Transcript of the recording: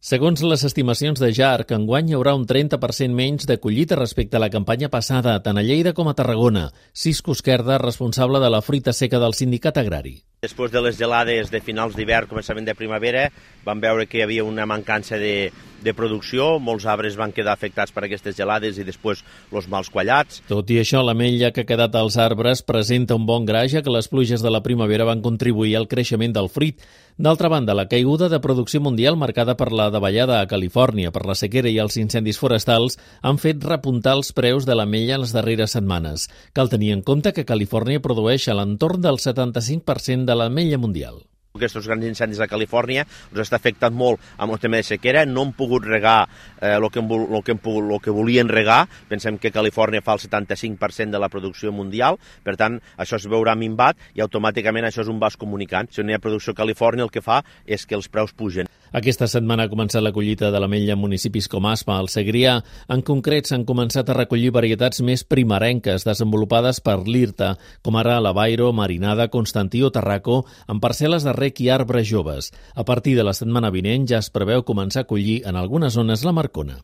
Segons les estimacions de JARC, enguany hi haurà un 30% menys de collita respecte a la campanya passada, tant a Lleida com a Tarragona. Cisco Esquerda, responsable de la fruita seca del sindicat agrari. Després de les gelades de finals d'hivern, començament de primavera, vam veure que hi havia una mancança de, de producció, molts arbres van quedar afectats per aquestes gelades i després els mals quallats. Tot i això, l'ametlla que ha quedat als arbres presenta un bon gra, ja que les pluges de la primavera van contribuir al creixement del fruit. D'altra banda, la caiguda de producció mundial marcada per la davallada a Califòrnia, per la sequera i els incendis forestals han fet repuntar els preus de l'ametlla en les darreres setmanes. Cal tenir en compte que Califòrnia produeix a l'entorn del 75% de l'ametlla mundial aquests grans incendis a Califòrnia ens està afectant molt amb el tema de sequera, no hem pogut regar eh, el, que el, que el que volien regar, pensem que Califòrnia fa el 75% de la producció mundial, per tant, això es veurà minvat i automàticament això és un vas comunicant. Si no hi ha producció a Califòrnia, el que fa és que els preus pugen. Aquesta setmana ha començat la collita de l'ametlla en municipis com Aspa, al Segrià. En concret, s'han començat a recollir varietats més primerenques desenvolupades per l'IRTA, com ara la Bairo, Marinada, Constantí o Tarraco, en parcel·les de rec i arbres joves. A partir de la setmana vinent ja es preveu començar a collir en algunes zones la Marcona.